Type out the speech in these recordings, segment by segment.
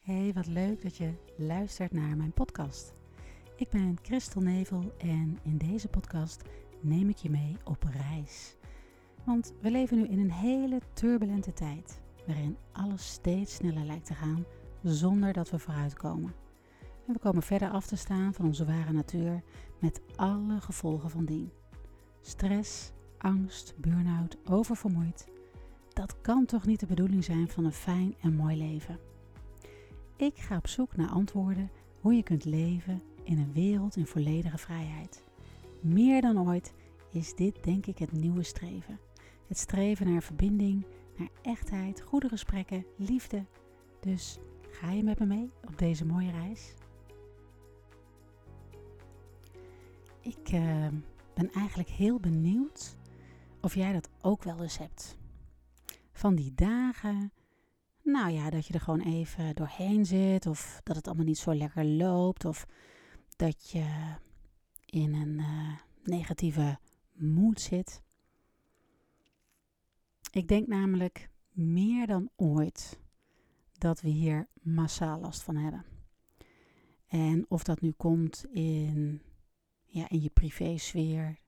Hey, wat leuk dat je luistert naar mijn podcast. Ik ben Christel Nevel en in deze podcast neem ik je mee op reis. Want we leven nu in een hele turbulente tijd, waarin alles steeds sneller lijkt te gaan zonder dat we vooruitkomen. En we komen verder af te staan van onze ware natuur met alle gevolgen van dien. Stress, angst, burn-out, oververmoeid. Dat kan toch niet de bedoeling zijn van een fijn en mooi leven. Ik ga op zoek naar antwoorden hoe je kunt leven in een wereld in volledige vrijheid. Meer dan ooit is dit denk ik het nieuwe streven. Het streven naar verbinding, naar echtheid, goede gesprekken, liefde. Dus ga je met me mee op deze mooie reis? Ik uh, ben eigenlijk heel benieuwd of jij dat ook wel eens hebt. Van die dagen nou ja, dat je er gewoon even doorheen zit. Of dat het allemaal niet zo lekker loopt. Of dat je in een uh, negatieve mood zit. Ik denk namelijk meer dan ooit dat we hier massaal last van hebben. En of dat nu komt in, ja, in je privésfeer,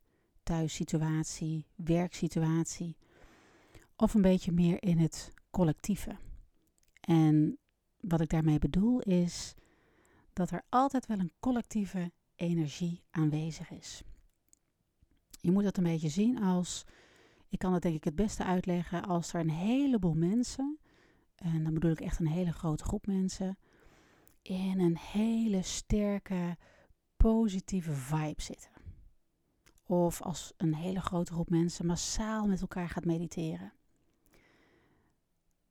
thuissituatie, werksituatie. Of een beetje meer in het collectieve. En wat ik daarmee bedoel is dat er altijd wel een collectieve energie aanwezig is. Je moet dat een beetje zien als, ik kan het denk ik het beste uitleggen, als er een heleboel mensen, en dan bedoel ik echt een hele grote groep mensen, in een hele sterke positieve vibe zitten. Of als een hele grote groep mensen massaal met elkaar gaat mediteren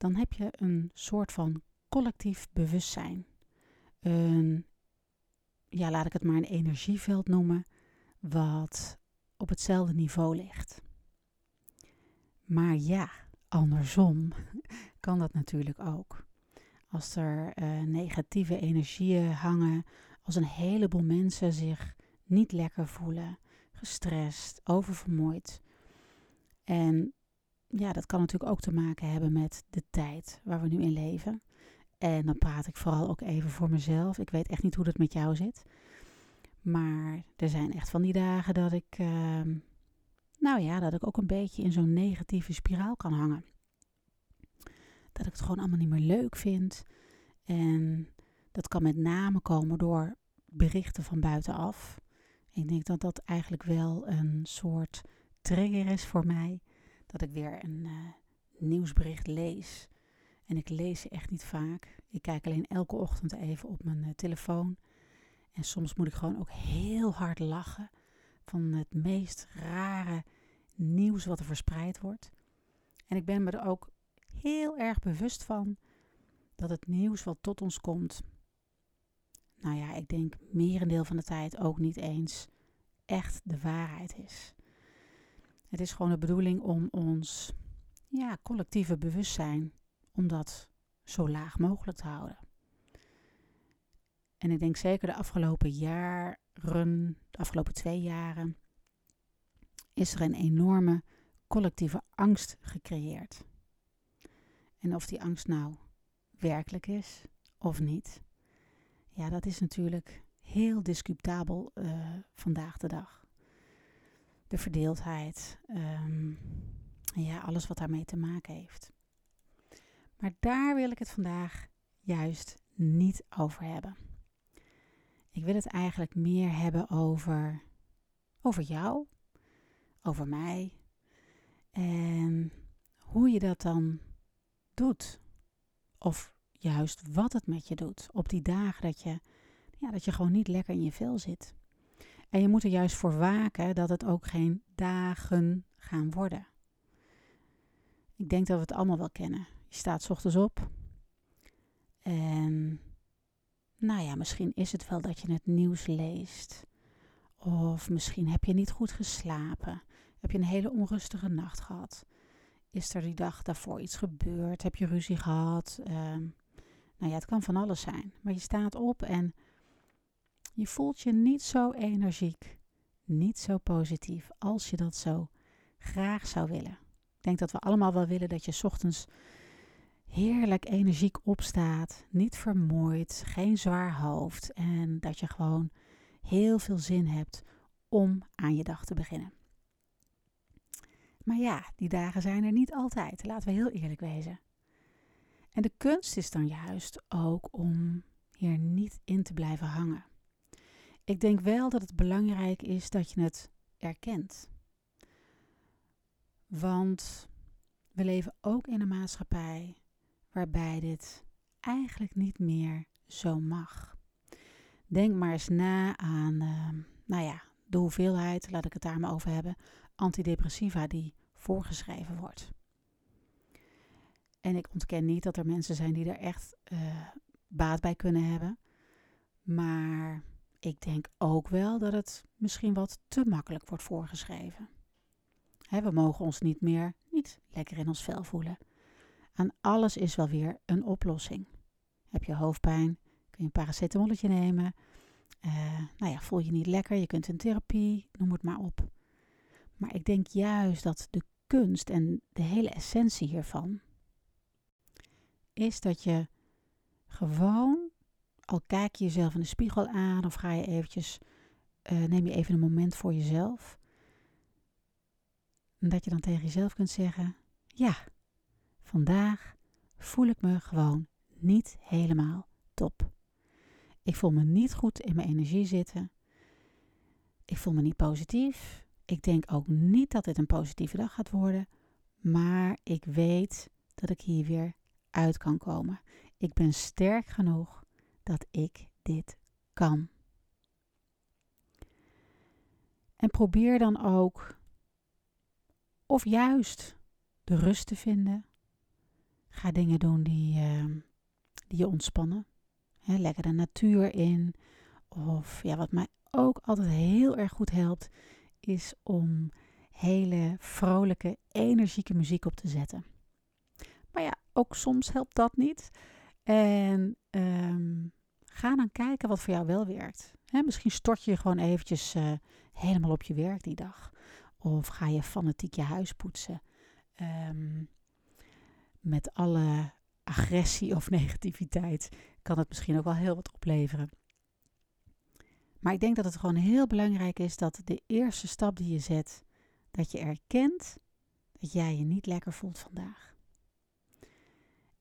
dan heb je een soort van collectief bewustzijn. Een, ja, laat ik het maar een energieveld noemen, wat op hetzelfde niveau ligt. Maar ja, andersom kan dat natuurlijk ook. Als er uh, negatieve energieën hangen, als een heleboel mensen zich niet lekker voelen, gestrest, oververmoeid. En ja, dat kan natuurlijk ook te maken hebben met de tijd waar we nu in leven. En dan praat ik vooral ook even voor mezelf. Ik weet echt niet hoe dat met jou zit. Maar er zijn echt van die dagen dat ik, uh, nou ja, dat ik ook een beetje in zo'n negatieve spiraal kan hangen. Dat ik het gewoon allemaal niet meer leuk vind. En dat kan met name komen door berichten van buitenaf. Ik denk dat dat eigenlijk wel een soort trigger is voor mij dat ik weer een uh, nieuwsbericht lees. En ik lees ze echt niet vaak. Ik kijk alleen elke ochtend even op mijn uh, telefoon. En soms moet ik gewoon ook heel hard lachen van het meest rare nieuws wat er verspreid wordt. En ik ben me er ook heel erg bewust van dat het nieuws wat tot ons komt, nou ja, ik denk merendeel van de tijd ook niet eens echt de waarheid is. Het is gewoon de bedoeling om ons ja, collectieve bewustzijn, om dat zo laag mogelijk te houden. En ik denk zeker de afgelopen jaren, de afgelopen twee jaren, is er een enorme collectieve angst gecreëerd. En of die angst nou werkelijk is of niet, ja, dat is natuurlijk heel discutabel uh, vandaag de dag de verdeeldheid, um, ja, alles wat daarmee te maken heeft. Maar daar wil ik het vandaag juist niet over hebben. Ik wil het eigenlijk meer hebben over, over jou, over mij en hoe je dat dan doet. Of juist wat het met je doet op die dagen dat je, ja, dat je gewoon niet lekker in je vel zit. En je moet er juist voor waken dat het ook geen dagen gaan worden. Ik denk dat we het allemaal wel kennen. Je staat ochtends op en nou ja, misschien is het wel dat je het nieuws leest. Of misschien heb je niet goed geslapen. Heb je een hele onrustige nacht gehad. Is er die dag daarvoor iets gebeurd? Heb je ruzie gehad? Uh, nou ja, het kan van alles zijn. Maar je staat op en je voelt je niet zo energiek, niet zo positief als je dat zo graag zou willen. Ik denk dat we allemaal wel willen dat je ochtends heerlijk energiek opstaat, niet vermoeid, geen zwaar hoofd en dat je gewoon heel veel zin hebt om aan je dag te beginnen. Maar ja, die dagen zijn er niet altijd, laten we heel eerlijk wezen. En de kunst is dan juist ook om hier niet in te blijven hangen. Ik denk wel dat het belangrijk is dat je het erkent. Want we leven ook in een maatschappij waarbij dit eigenlijk niet meer zo mag. Denk maar eens na aan, uh, nou ja, de hoeveelheid, laat ik het daar maar over hebben, antidepressiva die voorgeschreven wordt. En ik ontken niet dat er mensen zijn die er echt uh, baat bij kunnen hebben. Maar ik denk ook wel dat het misschien wat te makkelijk wordt voorgeschreven. we mogen ons niet meer niet lekker in ons vel voelen. Aan alles is wel weer een oplossing. Heb je hoofdpijn, kun je een paracetamolletje nemen. Uh, nou ja, voel je niet lekker, je kunt een therapie, noem het maar op. Maar ik denk juist dat de kunst en de hele essentie hiervan is dat je gewoon, al kijk je jezelf in de spiegel aan of ga je eventjes, uh, neem je even een moment voor jezelf. Dat je dan tegen jezelf kunt zeggen, ja, vandaag voel ik me gewoon niet helemaal top. Ik voel me niet goed in mijn energie zitten. Ik voel me niet positief. Ik denk ook niet dat dit een positieve dag gaat worden. Maar ik weet dat ik hier weer uit kan komen. Ik ben sterk genoeg dat ik dit kan. En probeer dan ook, of juist de rust te vinden. Ga dingen doen die, uh, die je ontspannen. He, lekker de natuur in. Of ja, wat mij ook altijd heel erg goed helpt, is om hele vrolijke, energieke muziek op te zetten. Maar ja, ook soms helpt dat niet. En ga dan kijken wat voor jou wel werkt. misschien stort je gewoon eventjes uh, helemaal op je werk die dag. Of ga je fanatiek je huis poetsen. Um, met alle agressie of negativiteit kan het misschien ook wel heel wat opleveren. Maar ik denk dat het gewoon heel belangrijk is dat de eerste stap die je zet, dat je erkent dat jij je niet lekker voelt vandaag.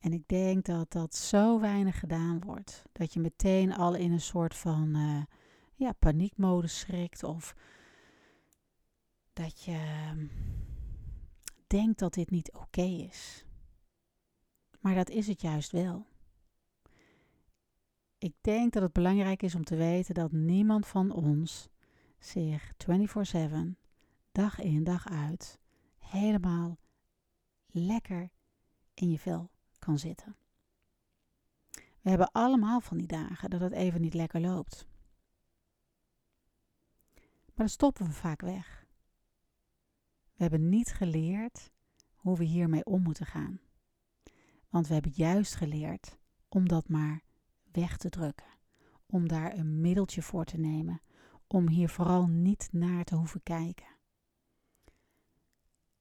En ik denk dat dat zo weinig gedaan wordt. Dat je meteen al in een soort van uh, ja, paniekmodus schrikt. Of dat je ehm, denkt dat dit niet oké is. Maar dat is het juist wel. Ik denk dat het belangrijk is om te weten dat niemand van ons zich 24/7, dag in dag uit, helemaal lekker in je vel kan zitten. We hebben allemaal van die dagen dat het even niet lekker loopt. Maar dan stoppen we vaak weg. We hebben niet geleerd hoe we hiermee om moeten gaan. Want we hebben juist geleerd om dat maar weg te drukken. Om daar een middeltje voor te nemen. Om hier vooral niet naar te hoeven kijken.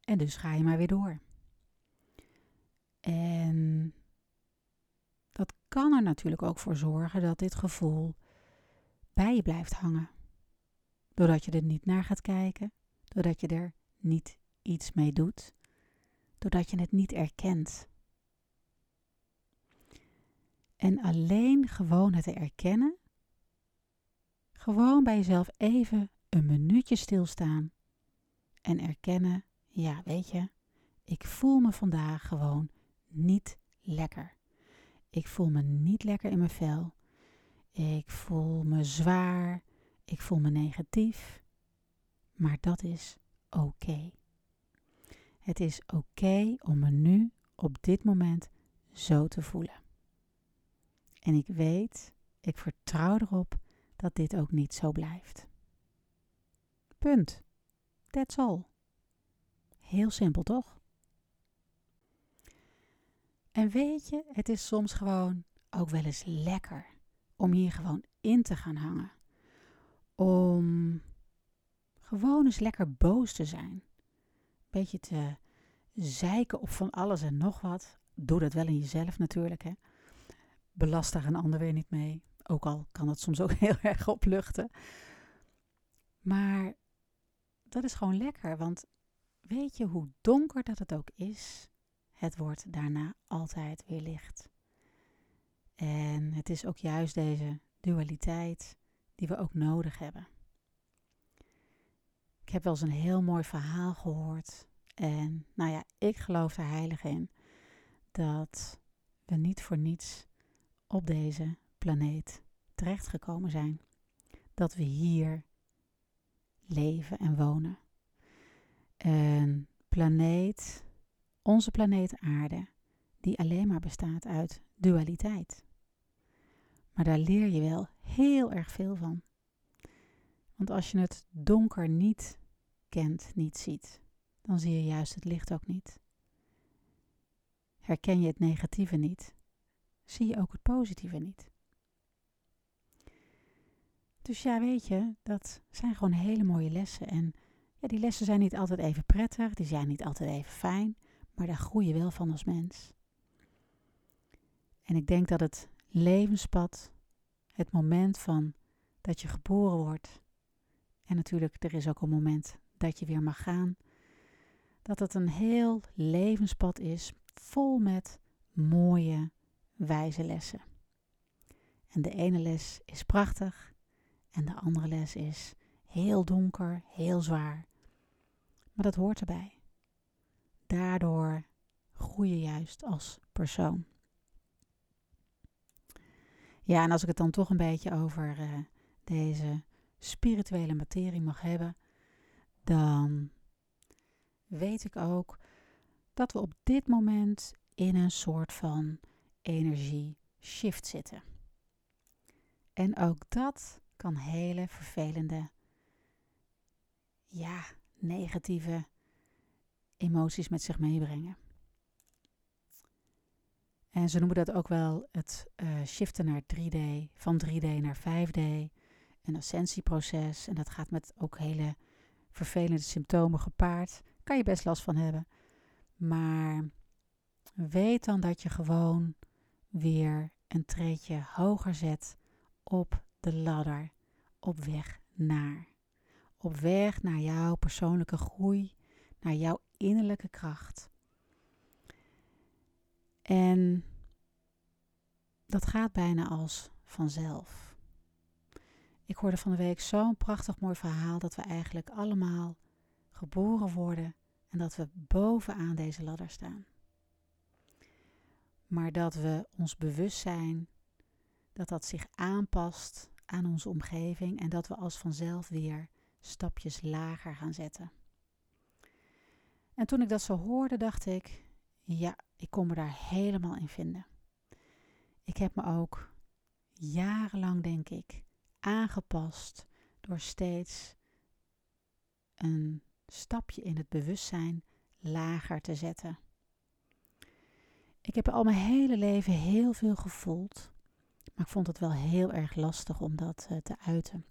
En dus ga je maar weer door. Dat kan er natuurlijk ook voor zorgen dat dit gevoel bij je blijft hangen. Doordat je er niet naar gaat kijken, doordat je er niet iets mee doet, doordat je het niet erkent. En alleen gewoon het erkennen, gewoon bij jezelf even een minuutje stilstaan en erkennen, ja weet je, ik voel me vandaag gewoon niet lekker. Ik voel me niet lekker in mijn vel. Ik voel me zwaar. Ik voel me negatief. Maar dat is oké. Het is oké om me nu op dit moment zo te voelen. En ik weet, ik vertrouw erop dat dit ook niet zo blijft. Punt. That's all. Heel simpel, toch? En weet je, het is soms gewoon ook wel eens lekker om hier gewoon in te gaan hangen. Om gewoon eens lekker boos te zijn. Beetje te zeiken op van alles en nog wat. doe dat wel in jezelf natuurlijk. Hè. Belast daar een ander weer niet mee. Ook al kan het soms ook heel erg opluchten. Maar dat is gewoon lekker, want weet je hoe donker dat het ook is? Het wordt daarna altijd weer licht. En het is ook juist deze dualiteit die we ook nodig hebben. Ik heb wel eens een heel mooi verhaal gehoord. En nou ja, ik geloof er heilig in dat we niet voor niets op deze planeet terechtgekomen zijn. Dat we hier leven en wonen. Een planeet, onze planeet Aarde, die alleen maar bestaat uit dualiteit. Maar daar leer je wel heel erg veel van. Want als je het donker niet kent, niet ziet, dan zie je juist het licht ook niet. Herken je het negatieve niet, zie je ook het positieve niet. Dus ja, weet je, dat zijn gewoon hele mooie lessen. En ja, die lessen zijn niet altijd even prettig, die zijn niet altijd even fijn, maar daar groei je wel van als mens. En ik denk dat het levenspad, het moment van dat je geboren wordt, en natuurlijk er is ook een moment dat je weer mag gaan, dat het een heel levenspad is vol met mooie, wijze lessen. En de ene les is prachtig en de andere les is heel donker, heel zwaar. Maar dat hoort erbij. Daardoor groei je juist als persoon. Ja, en als ik het dan toch een beetje over uh, deze spirituele materie mag hebben, dan weet ik ook dat we op dit moment in een soort van energie shift zitten. En ook dat kan hele vervelende, ja, negatieve emoties met zich meebrengen. En ze noemen dat ook wel het uh, shiften naar 3D, van 3D naar 5D, een ascensieproces. En dat gaat met ook hele vervelende symptomen gepaard. Kan je best last van hebben. Maar weet dan dat je gewoon weer een treedje hoger zet op de ladder op weg naar. Op weg naar jouw persoonlijke groei, naar jouw innerlijke kracht. En dat gaat bijna als vanzelf. Ik hoorde van de week zo'n prachtig mooi verhaal dat we eigenlijk allemaal geboren worden en dat we bovenaan deze ladder staan. Maar dat we ons bewustzijn dat dat zich aanpast aan onze omgeving en dat we als vanzelf weer stapjes lager gaan zetten. En toen ik dat zo hoorde, dacht ik, ja, ik kon me daar helemaal in vinden. Ik heb me ook jarenlang, denk ik, aangepast door steeds een stapje in het bewustzijn lager te zetten. Ik heb al mijn hele leven heel veel gevoeld maar ik vond het wel heel erg lastig om dat uh, te uiten.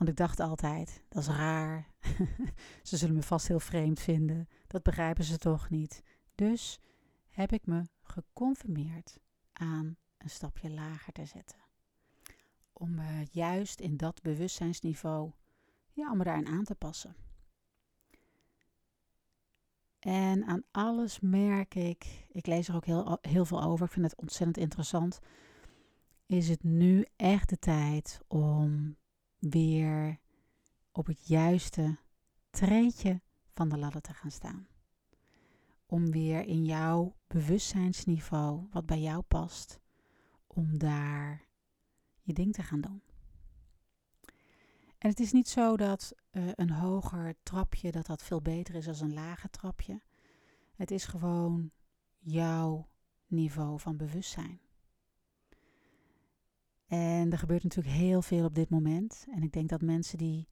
Want ik dacht altijd, dat is raar. ze zullen me vast heel vreemd vinden. Dat begrijpen ze toch niet. Dus heb ik me geconfirmeerd aan een stapje lager te zetten. Om me juist in dat bewustzijnsniveau, ja, om aan te passen. En aan alles merk ik, ik lees er ook heel, heel veel over, ik vind het ontzettend interessant. Is het nu echt de tijd om weer op het juiste treedje van de ladder te gaan staan? Om weer in jouw bewustzijnsniveau, wat bij jou past, om daar je ding te gaan doen. En het is niet zo dat uh, een hoger trapje dat dat veel beter is dan een lager trapje. Het is gewoon jouw niveau van bewustzijn. En er gebeurt natuurlijk heel veel op dit moment. En ik denk dat mensen die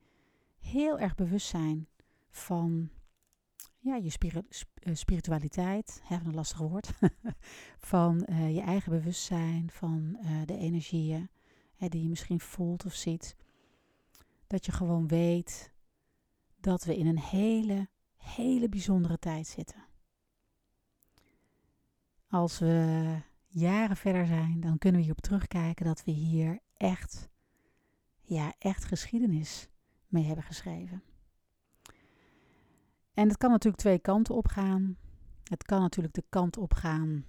heel erg bewust zijn van ja, je eh, spiritualiteit, een lastig woord, van uh, je eigen bewustzijn, van uh, de energieën hè, die je misschien voelt of ziet dat je gewoon weet dat we in een hele, hele bijzondere tijd zitten. als we jaren verder zijn, dan kunnen we hierop terugkijken dat we hier echt, ja, echt geschiedenis mee hebben geschreven. En het kan natuurlijk twee kanten op gaan. Het kan natuurlijk de kant op gaan,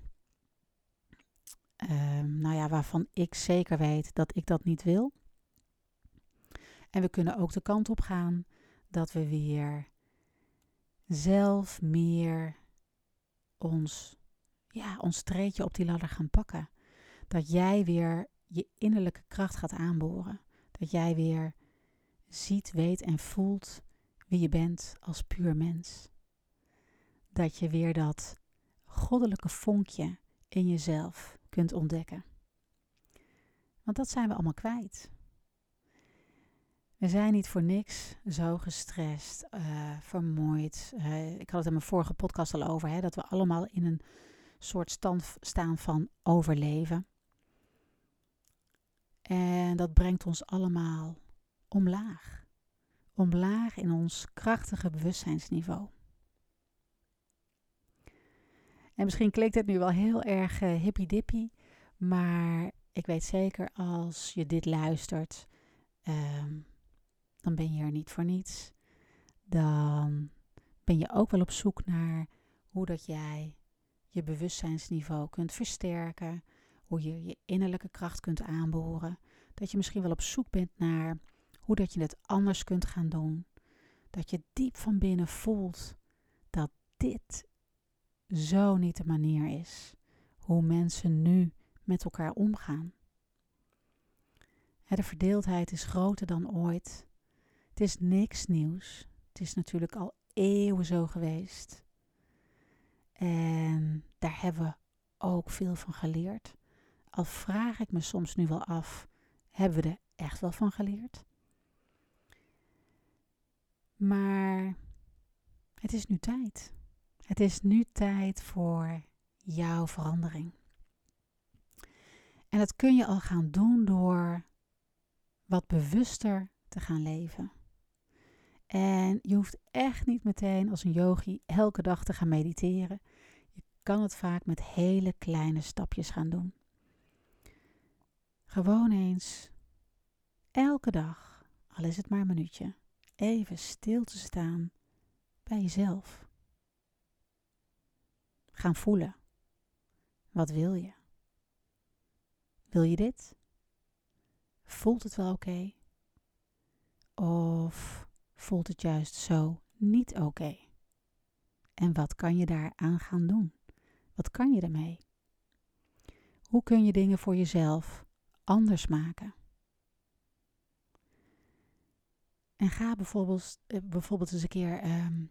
ehm, nou ja, waarvan ik zeker weet dat ik dat niet wil. En we kunnen ook de kant op gaan dat we weer zelf meer ons, ja, ons treetje op die ladder gaan pakken. Dat jij weer je innerlijke kracht gaat aanboren. Dat jij weer ziet, weet en voelt wie je bent als puur mens. Dat je weer dat goddelijke vonkje in jezelf kunt ontdekken. Want dat zijn we allemaal kwijt. We zijn niet voor niks zo gestrest, uh, vermoeid. Uh, ik had het in mijn vorige podcast al over, hè, dat we allemaal in een soort stand staan van overleven. En dat brengt ons allemaal omlaag. Omlaag in ons krachtige bewustzijnsniveau. En misschien klinkt het nu wel heel erg uh, hippie-dippie, maar ik weet zeker als je dit luistert, um, dan ben je er niet voor niets. Dan ben je ook wel op zoek naar hoe dat jij je bewustzijnsniveau kunt versterken, hoe je je innerlijke kracht kunt aanboren, dat je misschien wel op zoek bent naar hoe dat je het anders kunt gaan doen, dat je diep van binnen voelt dat dit zo niet de manier is hoe mensen nu met elkaar omgaan. De verdeeldheid is groter dan ooit. Het is niks nieuws. Het is natuurlijk al eeuwen zo geweest. En daar hebben we ook veel van geleerd. Al vraag ik me soms nu wel af, hebben we er echt wel van geleerd? Maar het is nu tijd. Het is nu tijd voor jouw verandering. En dat kun je al gaan doen door wat bewuster te gaan leven. En je hoeft echt niet meteen als een yogi elke dag te gaan mediteren. Je kan het vaak met hele kleine stapjes gaan doen. Gewoon eens elke dag, al is het maar een minuutje, even stil te staan bij jezelf. Gaan voelen. Wat wil je? Wil je dit? Voelt het wel oké? Of voelt het juist zo niet oké? En wat kan je daaraan gaan doen? Wat kan je ermee? Hoe kun je dingen voor jezelf anders maken? En ga bijvoorbeeld, eh, bijvoorbeeld eens een keer ehm,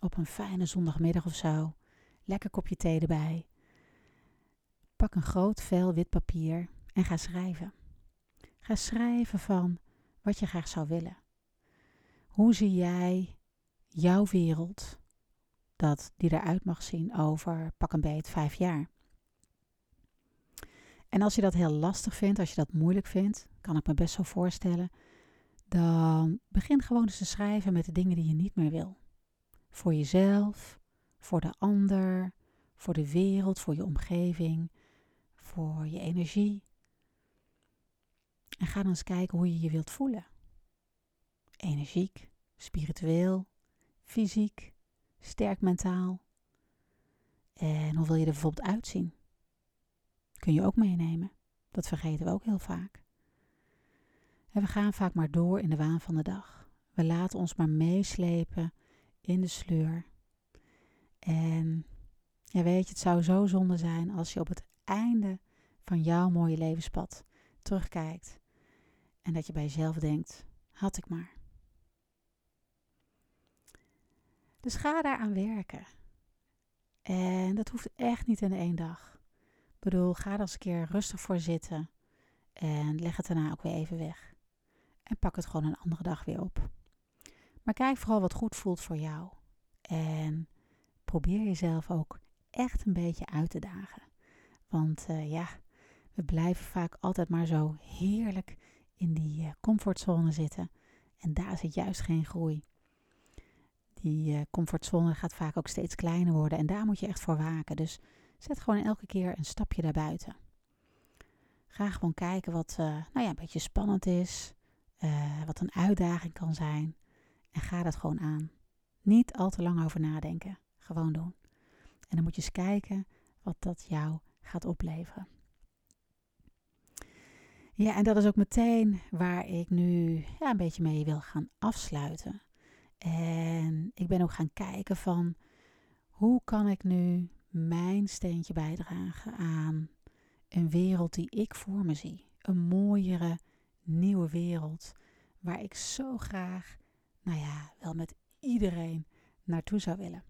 op een fijne zondagmiddag of zo, lekker kopje thee erbij. Pak een groot vel wit papier en ga schrijven. Ga schrijven van wat je graag zou willen. Hoe zie jij jouw wereld, dat die eruit mag zien over pak een beet vijf jaar? En als je dat heel lastig vindt, als je dat moeilijk vindt, kan ik me best zo voorstellen, dan begin gewoon eens te schrijven met de dingen die je niet meer wil. Voor jezelf, voor de ander, voor de wereld, voor je omgeving, voor je energie. En ga dan eens kijken hoe je je wilt voelen energiek, spiritueel, fysiek, sterk mentaal. En hoe wil je er bijvoorbeeld uitzien? Kun je ook meenemen. Dat vergeten we ook heel vaak. En we gaan vaak maar door in de waan van de dag. We laten ons maar meeslepen in de sleur. En ja, weet je, het zou zo zonde zijn als je op het einde van jouw mooie levenspad terugkijkt en dat je bij jezelf denkt: had ik maar. Dus ga daaraan werken. En dat hoeft echt niet in één dag. Ik bedoel, ga er eens een keer rustig voor zitten. En leg het daarna ook weer even weg. En pak het gewoon een andere dag weer op. Maar kijk vooral wat goed voelt voor jou. En probeer jezelf ook echt een beetje uit te dagen. Want uh, ja, we blijven vaak altijd maar zo heerlijk in die uh, comfortzone zitten. En daar zit juist geen groei die uh, comfortzone gaat vaak ook steeds kleiner worden. En daar moet je echt voor waken. Dus zet gewoon elke keer een stapje daarbuiten. Ga gewoon kijken wat uh, nou ja, een beetje spannend is, uh, wat een uitdaging kan zijn. En ga dat gewoon aan. Niet al te lang over nadenken. Gewoon doen. En dan moet je eens kijken wat dat jou gaat opleveren. Ja, en dat is ook meteen waar ik nu ja, een beetje mee wil gaan afsluiten. En ik ben ook gaan kijken van hoe kan ik nu mijn steentje bijdragen aan een wereld die ik voor me zie. Een mooiere, nieuwe wereld waar ik zo graag, nou ja, wel met iedereen naartoe zou willen.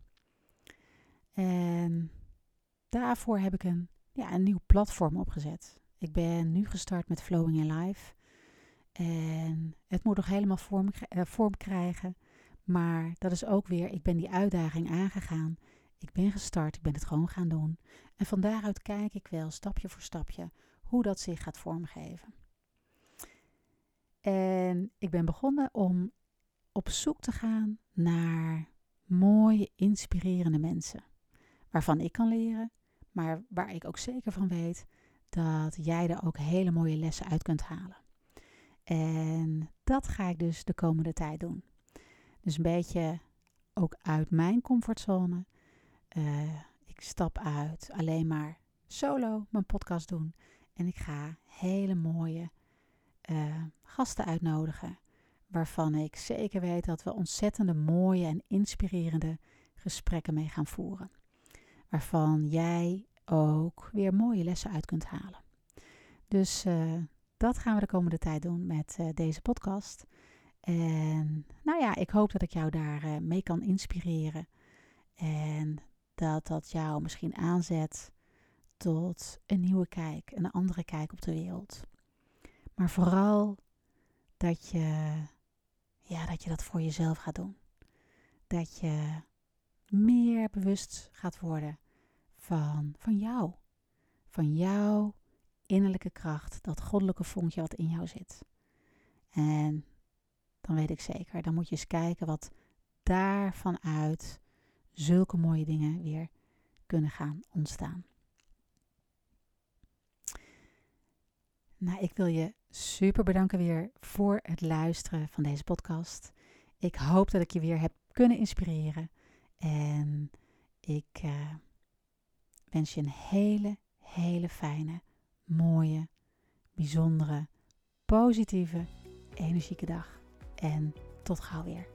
En daarvoor heb ik een, ja, een nieuw platform opgezet. Ik ben nu gestart met Flowing in Life. En het moet nog helemaal vorm, eh, vorm krijgen. Maar dat is ook weer, ik ben die uitdaging aangegaan. Ik ben gestart, ik ben het gewoon gaan doen. En van daaruit kijk ik wel stapje voor stapje hoe dat zich gaat vormgeven. En ik ben begonnen om op zoek te gaan naar mooie, inspirerende mensen. Waarvan ik kan leren, maar waar ik ook zeker van weet dat jij er ook hele mooie lessen uit kunt halen. En dat ga ik dus de komende tijd doen. Dus een beetje ook uit mijn comfortzone. Uh, ik stap uit alleen maar solo mijn podcast doen. En ik ga hele mooie uh, gasten uitnodigen. Waarvan ik zeker weet dat we ontzettende mooie en inspirerende gesprekken mee gaan voeren. Waarvan jij ook weer mooie lessen uit kunt halen. Dus uh, dat gaan we de komende tijd doen met deze podcast. En nou ja, ik hoop dat ik jou daar uh, mee kan inspireren. En dat dat jou misschien aanzet tot een nieuwe kijk, een andere kijk op de wereld. Maar vooral dat je, ja, dat je dat voor jezelf gaat doen. Dat je meer bewust gaat worden van, van jou. Van jouw innerlijke kracht, dat goddelijke vonkje wat in jou zit. En dan weet ik zeker, dan moet je eens kijken wat daarvan uit zulke mooie dingen weer kunnen gaan ontstaan. Nou, ik wil je super bedanken weer voor het luisteren van deze podcast. Ik hoop dat ik je weer heb kunnen inspireren. En ik uh, wens je een hele, hele fijne, mooie, bijzondere, positieve, energieke dag. En tot gauw weer.